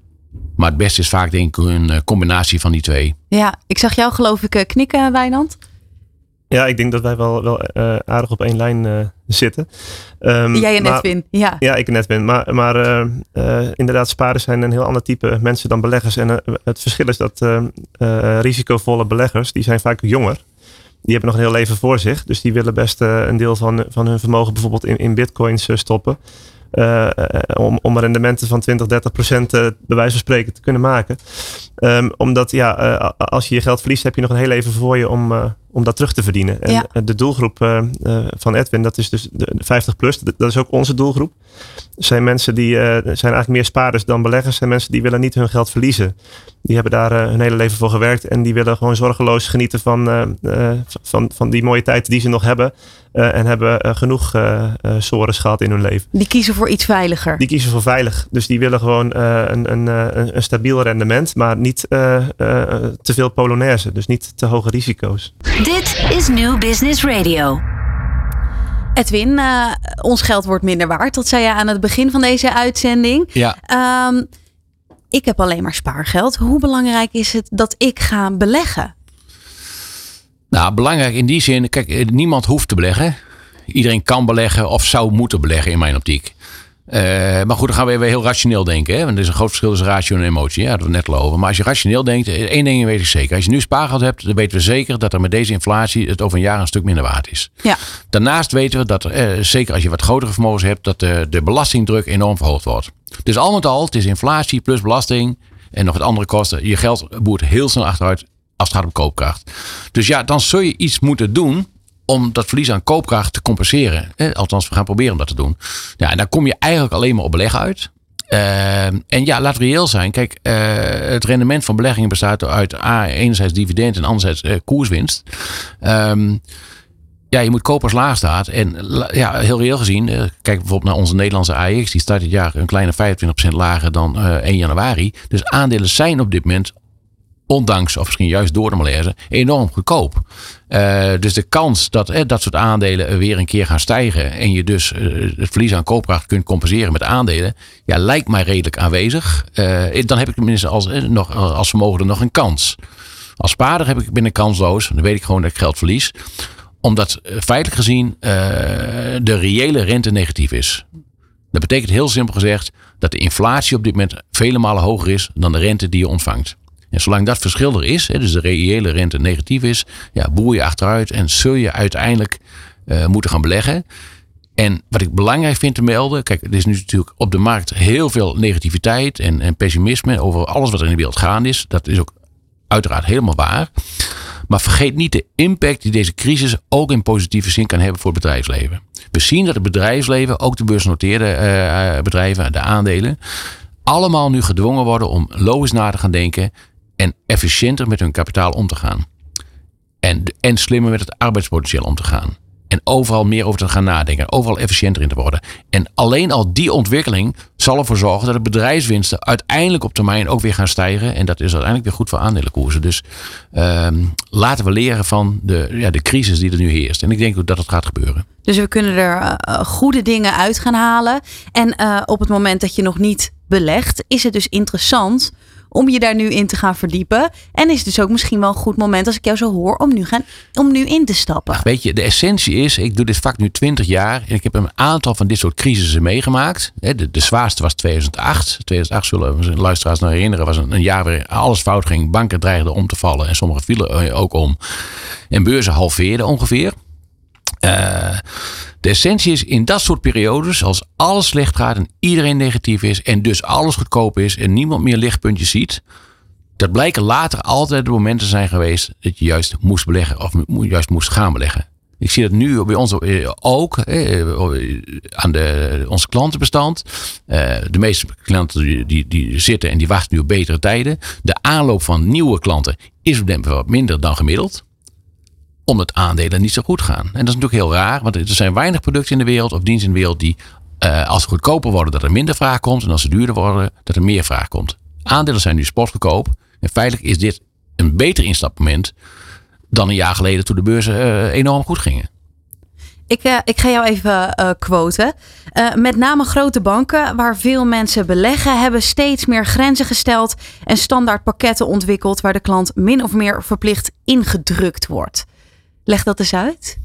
Maar het beste is vaak denk ik een eh, combinatie van die twee. Ja, ik zag jou geloof ik eh, knikken, Wijnand. Ja, ik denk dat wij wel, wel uh, aardig op één lijn uh, zitten. Um, Jij en Edwin, ja. Ja, ik en Edwin. Maar, maar uh, inderdaad, spaarders zijn een heel ander type mensen dan beleggers. En het verschil is dat risicovolle beleggers, die zijn vaak jonger. Die hebben nog een heel leven voor zich. Dus die willen best een deel van, van hun vermogen bijvoorbeeld in, in bitcoins stoppen. Uh, om, om rendementen van 20, 30 procent uh, bij wijze van spreken te kunnen maken. Um, omdat ja, als je je geld verliest, heb je nog een heel leven voor je om, om dat terug te verdienen. En ja. de doelgroep van Edwin, dat is dus de 50 plus, dat is ook onze doelgroep. zijn mensen die zijn eigenlijk meer spaarders dan beleggers. zijn mensen die willen niet hun geld verliezen. Die hebben daar hun hele leven voor gewerkt en die willen gewoon zorgeloos genieten van, van, van die mooie tijd die ze nog hebben. en hebben genoeg sores gehad in hun leven. Die kiezen voor iets veiliger. Die kiezen voor veilig. Dus die willen gewoon een, een, een, stabiel rendement, maar niet te veel polonaise. Dus niet te hoge risico's. Dit is New Business Radio. Edwin, ons geld wordt minder waard. Dat zei je aan het begin van deze uitzending. Ja. Um, ik heb alleen maar spaargeld. Hoe belangrijk is het dat ik ga beleggen? Nou, belangrijk in die zin, kijk, niemand hoeft te beleggen iedereen kan beleggen of zou moeten beleggen in mijn optiek. Eh, maar goed, dan gaan we weer heel rationeel denken. Hè? Want er is een groot verschil tussen ratio en emotie. Ja, dat hadden we net al over. Maar als je rationeel denkt, eh, één ding weet ik zeker. Als je nu spaargeld hebt, dan weten we zeker dat er met deze inflatie het over een jaar een stuk minder waard is. Ja. Daarnaast weten we dat, eh, zeker als je wat grotere vermogens hebt, dat de, de belastingdruk enorm verhoogd wordt. Dus al met al, het is inflatie plus belasting en nog wat andere kosten. Je geld boert heel snel achteruit als het gaat om koopkracht. Dus ja, dan zul je iets moeten doen om dat verlies aan koopkracht te compenseren. Eh, althans, we gaan proberen om dat te doen. Ja, en dan kom je eigenlijk alleen maar op beleg uit. Uh, en ja, laat reëel zijn. Kijk, uh, het rendement van beleggingen bestaat uit A, enerzijds dividend en anderzijds uh, koerswinst. Um, ja, je moet kopen als laag staat. En ja, heel reëel gezien, kijk bijvoorbeeld naar onze Nederlandse AX. Die start dit jaar een kleine 25% lager dan 1 januari. Dus aandelen zijn op dit moment ondanks of misschien juist door de malaise, enorm goedkoop. Uh, dus de kans dat eh, dat soort aandelen weer een keer gaan stijgen en je dus het verlies aan koopkracht kunt compenseren met aandelen, ja, lijkt mij redelijk aanwezig. dan heb ik tenminste als, nog, als vermogen nog een kans. Als spaarder heb ik binnen kansloos, dan weet ik gewoon dat ik geld verlies. Omdat feitelijk gezien de reële rente negatief is. Dat betekent heel simpel gezegd dat de inflatie op dit moment vele malen hoger is dan de rente die je ontvangt. En zolang dat verschil er is, dus de reële rente negatief is, ja, boer je achteruit en zul je uiteindelijk uh, moeten gaan beleggen. En wat ik belangrijk vind te melden, kijk, er is nu natuurlijk op de markt heel veel negativiteit en, en pessimisme over alles wat er in de wereld gaande is. Dat is ook uiteraard helemaal waar. Maar vergeet niet de impact die deze crisis ook in positieve zin kan hebben voor het bedrijfsleven. We zien dat het bedrijfsleven, ook de beursgenoteerde uh, bedrijven, de aandelen, allemaal nu gedwongen worden om logisch na te gaan denken en efficiënter met hun kapitaal om te gaan. En, en slimmer met het arbeidspotentieel om te gaan. En overal meer over te gaan nadenken. Overal efficiënter in te worden. En alleen al die ontwikkeling zal ervoor zorgen dat de bedrijfswinsten uiteindelijk op termijn ook weer gaan stijgen. En dat is uiteindelijk weer goed voor aandelenkoersen. Dus uh, laten we leren van de, ja, de crisis die er nu heerst. En ik denk dat het gaat gebeuren. Dus we kunnen er uh, goede dingen uit gaan halen. En uh, op het moment dat je nog niet belegt, is het dus interessant om je daar nu in te gaan verdiepen. En is dus ook misschien wel een goed moment als ik jou zo hoor om nu, gaan, om nu in te stappen. Weet je, de essentie is, ik doe dit vak nu 20 jaar en ik heb een aantal van dit soort crisissen meegemaakt. De, de zwaarste was 2008. 2008 zullen we luisteraars nog herinneren, was een, jaar waarin alles fout ging. Banken dreigden om te vallen en sommige vielen ook om. En beurzen halveerden ongeveer. Uh, de essentie is in dat soort periodes, als alles slecht gaat en iedereen negatief is en dus alles goedkoop is en niemand meer lichtpuntjes ziet, dat blijken later altijd de momenten zijn geweest dat je juist moest beleggen of juist moest gaan beleggen. Ik zie dat nu bij ons ook aan de, ons klantenbestand. Eh, de meeste klanten die, die zitten en die wachten nu op betere tijden. De aanloop van nieuwe klanten is op dit wat minder dan gemiddeld omdat aandelen niet zo goed gaan. En dat is natuurlijk heel raar, want er zijn weinig producten in de wereld of diensten in de wereld die uh, als ze goedkoper worden, dat er minder vraag komt. En als ze duurder worden, dat er meer vraag komt. Aandelen zijn nu sportgoedkoop. En feitelijk is dit een beter instapmoment dan een jaar geleden toen de beurzen uh, enorm goed gingen. Ik, uh, ik ga jou even quoten. Met name grote banken, waar veel mensen beleggen, hebben steeds meer grenzen gesteld en standaard pakketten ontwikkeld waar de klant min of meer verplicht ingedrukt wordt. Leg dat eens uit.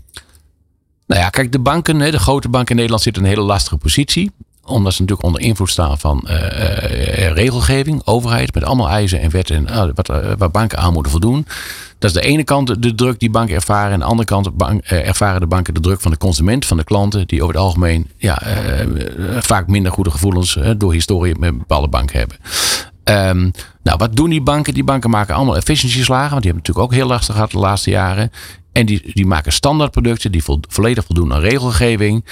Nou ja, kijk, de banken, de grote banken in Nederland zitten in een hele lastige positie omdat ze natuurlijk onder invloed staan van uh, uh, regelgeving, overheid, met allemaal eisen en wetten en, wat, waar banken aan moeten voldoen. Dat is de ene kant de druk die banken ervaren. En aan de andere kant ervaren de banken de druk van de consument, van de klanten, die over het algemeen ja, vaak minder goede gevoelens door historie met bepaalde banken hebben. Um, nou, wat doen die banken? Die banken maken allemaal efficiëntieslagen, want die hebben natuurlijk ook heel lastig gehad de laatste jaren. En die, die maken standaardproducten die volledig voldoen aan regelgeving.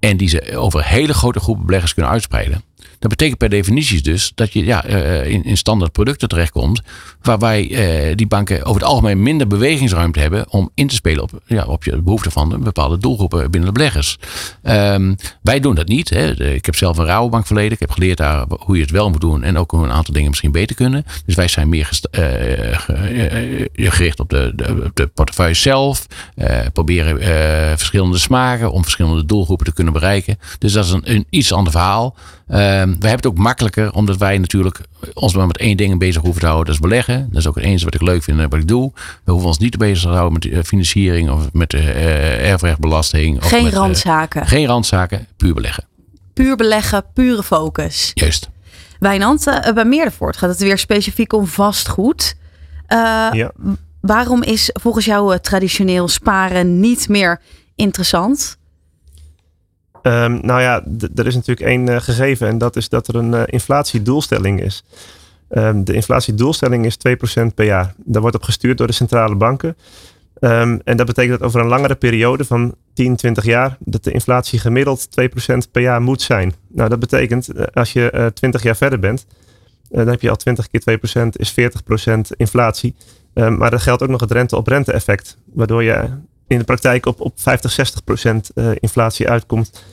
En die ze over hele grote groepen beleggers kunnen uitspreiden. Dat betekent per definitie dus dat je ja, uh, in, in standaard producten terechtkomt. Waarbij uh, die banken over het algemeen minder bewegingsruimte hebben om in te spelen op, ja, op je behoefte van bepaalde doelgroepen binnen de beleggers. Um, wij doen dat niet. Hè. Ik heb zelf een Rabobank verleden. Ik heb geleerd daar hoe je het wel moet doen en ook hoe een aantal dingen misschien beter kunnen. Dus wij zijn meer gericht op de, de, de portefeuille zelf. proberen verschillende smaken om verschillende doelgroepen te kunnen bereiken. Dus dat is een, een iets ander verhaal. Uh, wij hebben het ook makkelijker, omdat wij natuurlijk ons maar met één ding bezig hoeven te houden. Dat is beleggen. Dat is ook het enige wat ik leuk vind en wat ik doe. We hoeven ons niet te bezig te houden met eh, financiering of met de uh, erfrechtbelasting. Geen met, randzaken. Uh, geen randzaken, puur beleggen. puur beleggen, pure focus. Juist. Wijnand, uh, bij Meerdervoort gaat het weer specifiek om vastgoed. Uh, Ja. Waarom is volgens jou traditioneel sparen niet meer interessant? Ehm, nou ja, er is natuurlijk één eh, gegeven en dat is dat er een eh, inflatiedoelstelling is. Ehm, de inflatiedoelstelling is 2% per jaar. Daar wordt op gestuurd door de centrale banken. Ehm, en dat betekent dat over een langere periode van 10, 20 jaar, dat de inflatie gemiddeld 2% per jaar moet zijn. Nou, dat betekent eh, als je eh 20 jaar verder bent, dan heb je al 20 keer 2% is 40% inflatie. Maar er geldt ook nog het rente-op-rente effect, waardoor je in de praktijk op, op 50, 60% eh, inflatie uitkomt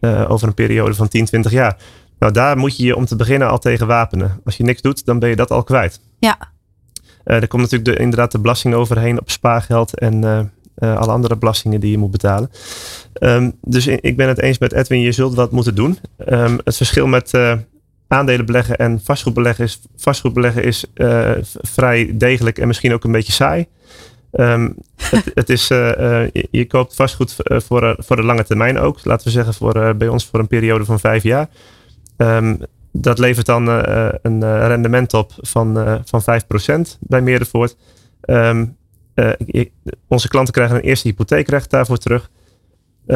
eh, over een periode van 10, 20 jaar. Nou, daar moet je je om te beginnen al tegen wapenen. Als je niks doet, dan ben je dat al kwijt. Ja, Eh, er komt natuurlijk de, inderdaad de belasting overheen op spaargeld en alle andere belastingen die je moet betalen. Ehm, dus ik ben het eens met Edwin, je zult wat moeten doen. Ehm, het verschil met eh, aandelen beleggen en vastgoed beleggen is, vastgoed beleggen is vrij degelijk en misschien ook een beetje saai. Ehm, het, is, eh, eh, je, koopt vastgoed eh, voor, voor de lange termijn ook. Laten we zeggen voor, bij ons voor een periode van vijf jaar. Ehm, dat levert dan een rendement op van, van 5% bij Meerdervoort. Ehm, eh, ik- onze klanten krijgen een eerste hypotheekrecht daarvoor terug.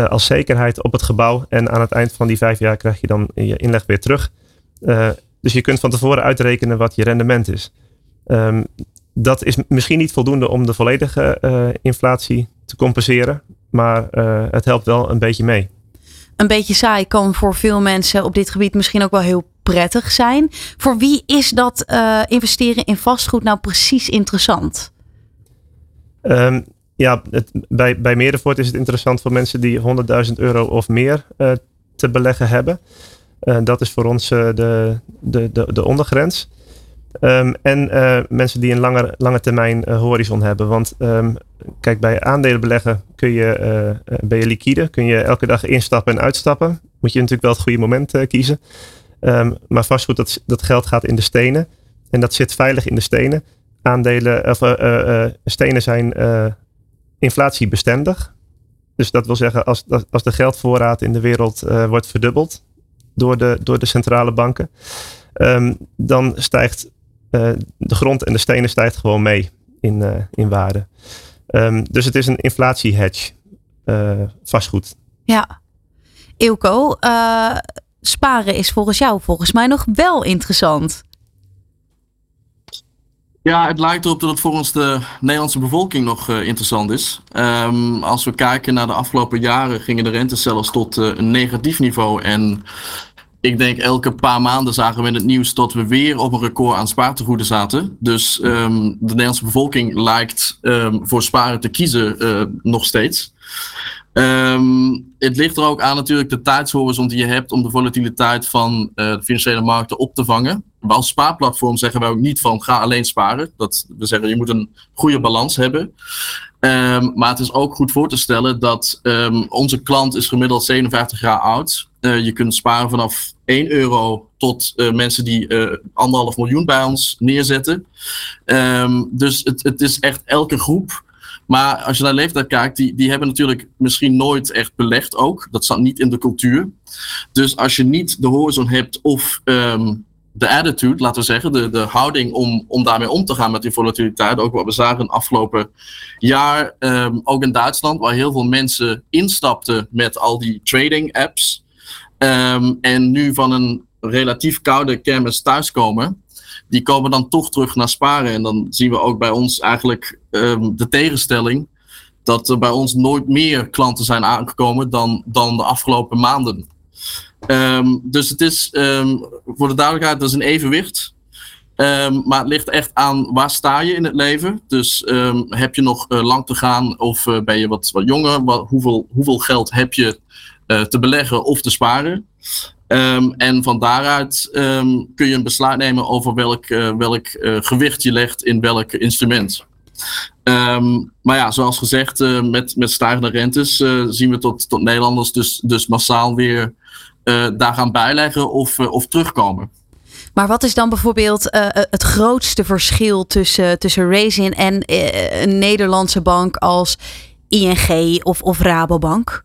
als zekerheid op het gebouw. En aan het eind van die vijf jaar krijg je dan je inleg weer terug. Dus je kunt van tevoren uitrekenen wat je rendement is. Ehm, dat is misschien niet voldoende om de volledige eh, inflatie te compenseren. Maar eh, het helpt wel een beetje mee. een beetje saai kan voor veel mensen op dit gebied misschien ook wel heel prettig zijn. Voor wie is dat eh, investeren in vastgoed nou precies interessant? Ehm, ja, het, bij, bij Meerdervoort is het interessant voor mensen die 100.000 euro of meer te beleggen hebben. Dat is voor ons de, de, de, de ondergrens. Ehm, en eh, mensen die een lange, lange termijn eh, horizon hebben. Want ehm, kijk, bij aandelen beleggen kun je, eh, ben je liquide. Kun je elke dag instappen en uitstappen. Moet je natuurlijk wel het goede moment kiezen. Ehm, maar vastgoed, dat, dat geld gaat in de stenen. En dat zit veilig in de stenen. Aandelen, of stenen zijn inflatiebestendig. Dus dat wil zeggen, als, als de geldvoorraad in de wereld wordt verdubbeld door de, door de centrale banken, dan stijgt de grond en de stenen stijgt gewoon mee in, eh, in waarde. Ehm, dus het is een inflatiehedge, eh vastgoed. Ja. Ilko, eh, sparen is volgens jou volgens mij nog wel interessant. Ja, het lijkt erop dat het voor ons de Nederlandse bevolking nog eh, interessant is. Ehm, als we kijken naar de afgelopen jaren gingen de rentes zelfs tot eh, een negatief niveau. En ik denk elke paar maanden zagen we in het nieuws dat we weer op een record aan spaartegoeden zaten. Dus ehm, de Nederlandse bevolking lijkt ehm, voor sparen te kiezen eh, nog steeds. Ehm, het ligt er ook aan natuurlijk de tijdshorizon die je hebt om de volatiliteit van eh, de financiële markten op te vangen. Als spaarplatform zeggen wij ook niet van ga alleen sparen. Dat, we zeggen je moet een goede balans hebben. Ehm, maar het is ook goed voor te stellen dat ehm, onze klant is gemiddeld 57 jaar oud. Eh, je kunt sparen vanaf 1 euro tot eh, mensen die anderhalf miljoen bij ons neerzetten. Dus het, het is echt elke groep. Maar als je naar leeftijd kijkt, die, die hebben natuurlijk misschien nooit echt belegd ook. Dat zat niet in de cultuur. Dus als je niet de horizon hebt of ehm, de attitude, laten we zeggen, de, de houding om, om daarmee om te gaan met die volatiliteit. Ook wat we zagen het afgelopen jaar, ehm, ook in Duitsland, waar heel veel mensen instapten met al die trading apps. Ehm, en nu van een relatief koude kermis thuiskomen. Die komen dan toch terug naar sparen. En dan zien we ook bij ons eigenlijk ehm, de tegenstelling. Dat er bij ons nooit meer klanten zijn aangekomen dan, dan de afgelopen maanden. Ehm, dus het is ehm, voor de duidelijkheid, dat is een evenwicht. Maar het ligt echt aan waar sta je in het leven. Dus heb je nog eh, lang te gaan of eh, ben je wat, wat jonger? Wat, hoeveel, hoeveel geld heb je eh, te beleggen of te sparen? Ehm, en van daaruit ehm, kun je een besluit nemen over welk, eh, welk eh, gewicht je legt in welk instrument. Ehm, maar ja, zoals gezegd, eh, met, met stijgende rentes zien we tot, tot Nederlanders dus, dus massaal weer daar gaan bijleggen of, of terugkomen. Maar wat is dan bijvoorbeeld het grootste verschil tussen, tussen Raisin en een Nederlandse bank als ING of, of Rabobank?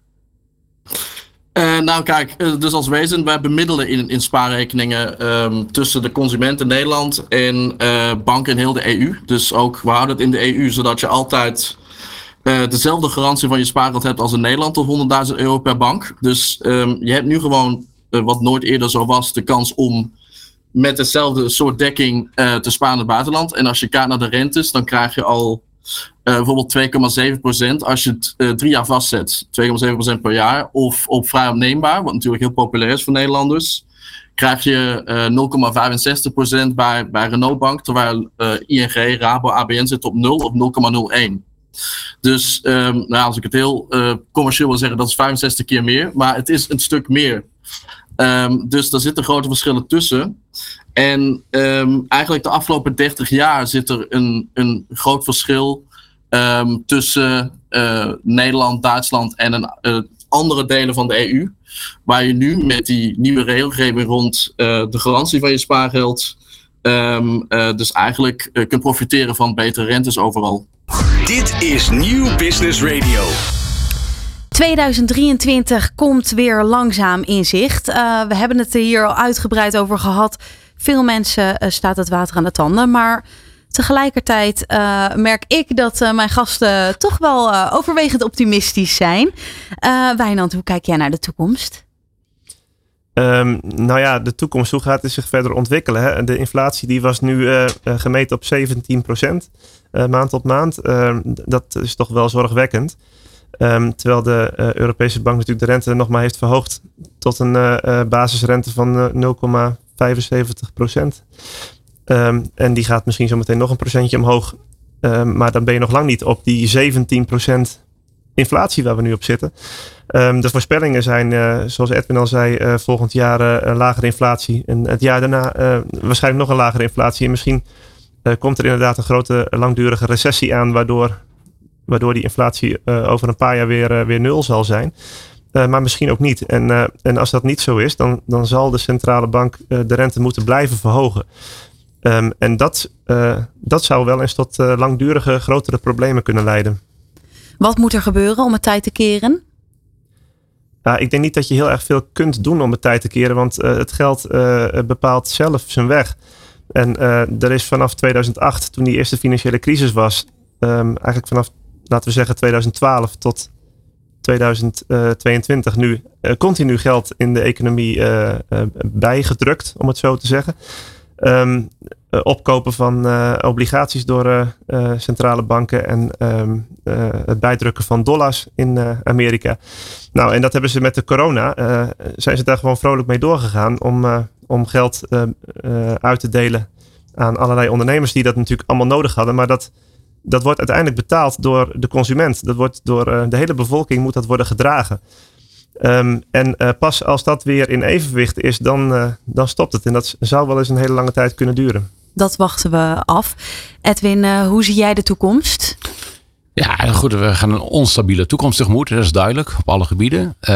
Uh, nou kijk, uh, dus als wezen, wij bemiddelen in, in spaarrekeningen um, tussen de consument in Nederland en uh, banken in heel de EU. Dus ook, we houden het in de EU, zodat je altijd dezelfde garantie van je spaargeld hebt als in Nederland tot 100.000 euro per bank. Dus um, je hebt nu gewoon, wat nooit eerder zo was, de kans om met dezelfde soort dekking te sparen in het buitenland. En als je kijkt naar de rentes, dan krijg je al uh, bijvoorbeeld 2,7% als je het uh, drie jaar vastzet. 2,7% per jaar. Of op vrij opneembaar, wat natuurlijk heel populair is voor Nederlanders. Krijg je uh, eh, 0,65% bij, bij Renault Bank. Terwijl ING, Rabo, ABN zit op 0 of 0,01. Dus um, nou, als ik het heel commercieel wil zeggen, dat is 65 keer meer. Maar het is een stuk meer. Um, dus daar zitten grote verschillen tussen. En um, eigenlijk de afgelopen 30 jaar zit er een, een groot verschil um, tussen uh, Nederland, Duitsland en een, uh, andere delen van de EU. Waar je nu met die nieuwe regelgeving rond uh, de garantie van je spaargeld. Um, dus eigenlijk kunt profiteren van betere rentes overal. Dit is Nieuw Business Radio. 2023 komt weer langzaam in zicht. we hebben het er hier al uitgebreid over gehad veel mensen uh, staat het water aan de tanden. Maar tegelijkertijd uh, merk ik dat uh, mijn gasten toch wel overwegend optimistisch zijn. Wijnand, hoe kijk jij naar de toekomst? Um, nou ja, de toekomst, hoe gaat het zich verder ontwikkelen? Hè? De inflatie die was nu gemeten op 17 procent maand tot maand. Ehm, dat is toch wel zorgwekkend. Um, terwijl de Europese Bank natuurlijk de rente nog maar heeft verhoogd tot een basisrente van 75 procent. Um, en die gaat misschien zo meteen nog een procentje omhoog. Um, maar dan ben je nog lang niet op die 17 procent inflatie waar we nu op zitten. Um, de voorspellingen zijn, uh, zoals Edwin al zei, uh, volgend jaar uh, lagere inflatie. En het jaar daarna waarschijnlijk nog een lagere inflatie. En misschien komt er inderdaad een grote langdurige recessie aan, waardoor, waardoor die inflatie over een paar jaar weer, weer nul zal zijn. Uh, maar misschien ook niet. En, uh, en als dat niet zo is, dan, dan zal de centrale bank uh, de rente moeten blijven verhogen. Um, en dat, dat zou wel eens tot langdurige, grotere problemen kunnen leiden. Wat moet er gebeuren om het tijd te keren? Nou, ik denk niet dat je heel erg veel kunt doen om het tijd te keren, want het geld bepaalt zelf zijn weg. En er is vanaf 2008, toen die eerste financiële crisis was, um, eigenlijk vanaf, laten we zeggen, 2012 tot 2022 nu uh, continu geld in de economie uh, bijgedrukt, om het zo te zeggen. Um, opkopen van obligaties door centrale banken en um, het bijdrukken van dollars in Amerika. Nou, en dat hebben ze met de corona, zijn ze daar gewoon vrolijk mee doorgegaan om, om geld uit te delen aan allerlei ondernemers die dat natuurlijk allemaal nodig hadden. Maar dat dat wordt uiteindelijk betaald door de consument. Dat wordt door uh, de hele bevolking moet dat worden gedragen. Um, en uh, pas als dat weer in evenwicht is, dan, uh, dan stopt het. En dat zou wel eens een hele lange tijd kunnen duren. Dat wachten we af. Edwin, hoe zie jij de toekomst? Ja, goed, we gaan een onstabiele toekomst tegemoet. Dat is duidelijk op alle gebieden. Uh,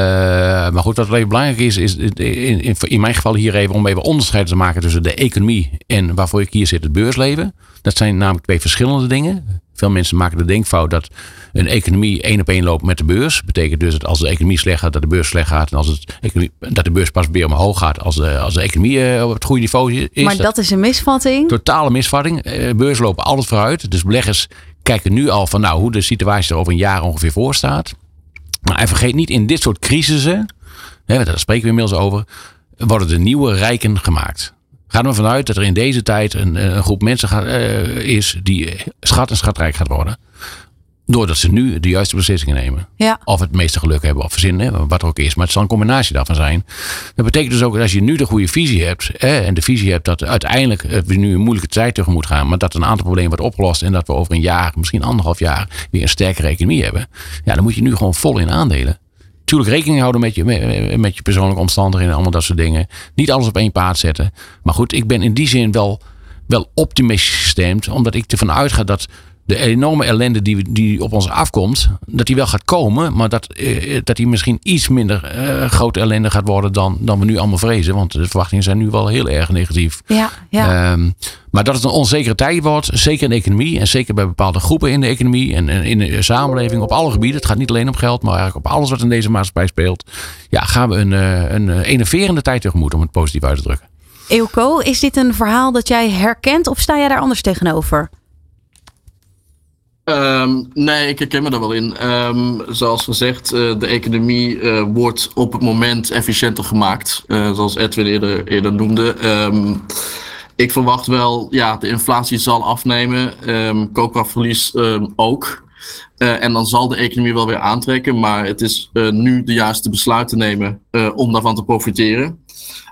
maar goed, wat even belangrijk is, is in, in, in, mijn geval hier even om even onderscheid te maken tussen de economie en waarvoor ik hier zit, het beursleven. Dat zijn namelijk twee verschillende dingen. Veel mensen maken de denkfout dat een economie één op één loopt met de beurs. Betekent dus dat als de economie slecht gaat, dat de beurs slecht gaat. En als het economie, dat de beurs pas weer omhoog gaat als de, als de economie uh, op het goede niveau is. Maar dat, is een misvatting. Totale misvatting. Beurzen lopen alles vooruit. Dus beleggers kijken nu al van nou, hoe de situatie er over een jaar ongeveer voor staat. Maar en vergeet niet, in dit soort crisissen, hè, daar spreken we inmiddels over, worden de nieuwe rijken gemaakt. Ga er vanuit dat er in deze tijd een, een groep mensen gaat, uh, is die schat en schatrijk gaat worden. Doordat ze nu de juiste beslissingen nemen. Ja. Of het meeste geluk hebben of verzinnen, wat er ook is. Maar het zal een combinatie daarvan zijn. Dat betekent dus ook dat als je nu de goede visie hebt. Hè, en de visie hebt dat uiteindelijk we nu een moeilijke tijd tegemoet gaan. Maar dat een aantal problemen wordt opgelost. En dat we over een jaar, misschien anderhalf jaar, weer een sterkere economie hebben. Ja, dan moet je nu gewoon vol in aandelen. Tuurlijk rekening houden met je, met, met je persoonlijke omstandigheden en allemaal dat soort dingen. Niet alles op één paard zetten. Maar goed, ik ben in die zin wel, wel optimistisch gestemd. Omdat ik ervan uitga dat de enorme ellende die, die op ons afkomt, dat die wel gaat komen, maar dat, eh, dat die misschien iets minder eh, grote ellende gaat worden dan, dan we nu allemaal vrezen. Want de verwachtingen zijn nu wel heel erg negatief. Ja, ja. Ehm, maar dat het een onzekere tijd wordt, zeker in de economie en zeker bij bepaalde groepen in de economie en, en in de samenleving op alle gebieden. Het gaat niet alleen om geld, maar eigenlijk op alles wat in deze maatschappij speelt. Ja, gaan we een, eh, een enerverende tijd tegemoet om het positief uit te drukken. Eelco, is dit een verhaal dat jij herkent of sta jij daar anders tegenover? Ehm, nee, ik herken me daar wel in. Ehm, zoals gezegd, uh, de economie uh, wordt op het moment efficiënter gemaakt. Uh, zoals Edwin eerder, eerder noemde. Um, ik verwacht wel, ja, de inflatie zal afnemen. Um, koopkrachtverlies ook. en dan zal de economie wel weer aantrekken. Maar het is nu de juiste besluit te nemen om daarvan te profiteren.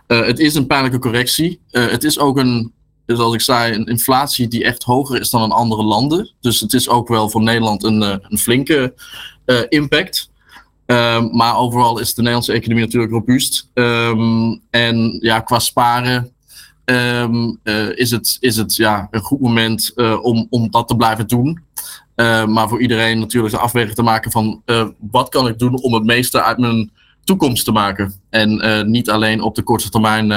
het is een pijnlijke correctie. het is ook een zoals ik zei, een inflatie die echt hoger is dan in andere landen. Dus het is ook wel voor Nederland een, eh, een flinke uh, impact. Um, maar overal is de Nederlandse economie natuurlijk robuust. Um, en ja, qua sparen um, uh, is het, is het ja, een goed moment om, om dat te blijven doen. Maar voor iedereen natuurlijk de afweging te maken van wat kan ik doen om het meeste uit mijn toekomst te maken. En niet alleen op de korte termijn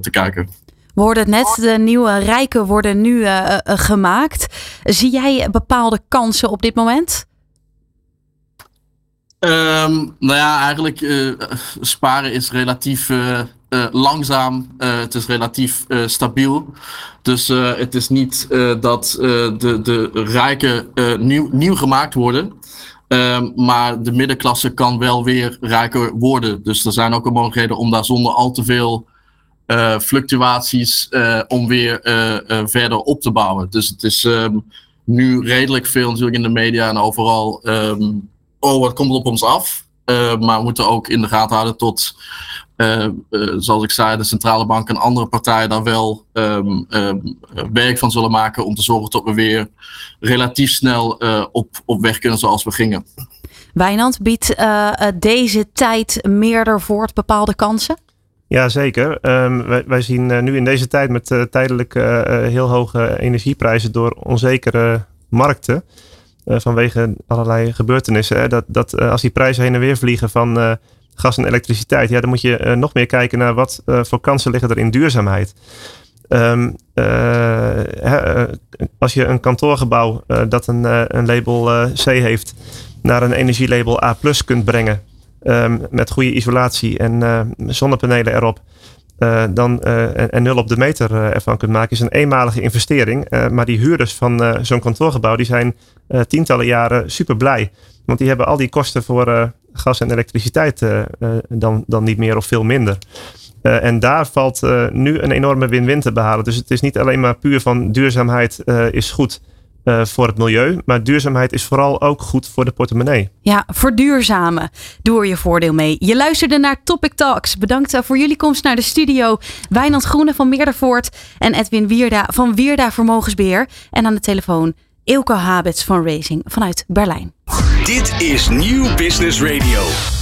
te kijken. Het net, de nieuwe rijken worden nu uh, uh, gemaakt. Zie jij bepaalde kansen op dit moment? Um, nou ja, eigenlijk uh, sparen is relatief langzaam. het is relatief stabiel. Dus het is niet dat de, de rijken nieuw, nieuw gemaakt worden. Um, maar de middenklasse kan wel weer rijker worden. Dus er zijn ook mogelijkheden om daar zonder al te veel uh, fluctuaties uh, om weer uh, verder op te bouwen. Dus het is um, nu redelijk veel natuurlijk in de media en overal. Um, oh, wat komt op ons af? maar we moeten ook in de gaten houden tot, zoals ik zei, de centrale bank en andere partijen daar wel um, werk van zullen maken om te zorgen dat we weer relatief snel op, op weg kunnen zoals we gingen. Wijnand, biedt deze tijd meerder voort bepaalde kansen? Ja, zeker. Um, wij, zien uh, nu in deze tijd met uh, tijdelijk uh, heel hoge energieprijzen door onzekere markten. vanwege allerlei gebeurtenissen. Hè, dat, dat als die prijzen heen en weer vliegen van gas en elektriciteit. Ja, dan moet je nog meer kijken naar wat voor kansen liggen er in duurzaamheid. Um, als je een kantoorgebouw dat een, een label C heeft naar een energielabel A kunt brengen um, met goede isolatie en uh, zonnepanelen erop. Uh, dan, uh, en, nul op de meter ervan kunt maken, is een eenmalige investering. maar die huurders van zo'n kantoorgebouw, die zijn tientallen jaren super blij. Want die hebben al die kosten voor gas en elektriciteit dan, dan niet meer of veel minder. en daar valt nu een enorme win-win te behalen. Dus het is niet alleen maar puur van duurzaamheid is goed. Uh, voor het milieu. Maar duurzaamheid is vooral ook goed voor de portemonnee. Ja, verduurzamen. Doe er je voordeel mee. Je luisterde naar Topic Talks. Bedankt uh, voor jullie komst naar de studio. Wijnand Groene van Meerdervoort en Edwin Wierda van Wierda Vermogensbeheer. En aan de telefoon Ilko Habets van Racing vanuit Berlijn. Dit is Nieuw Business Radio.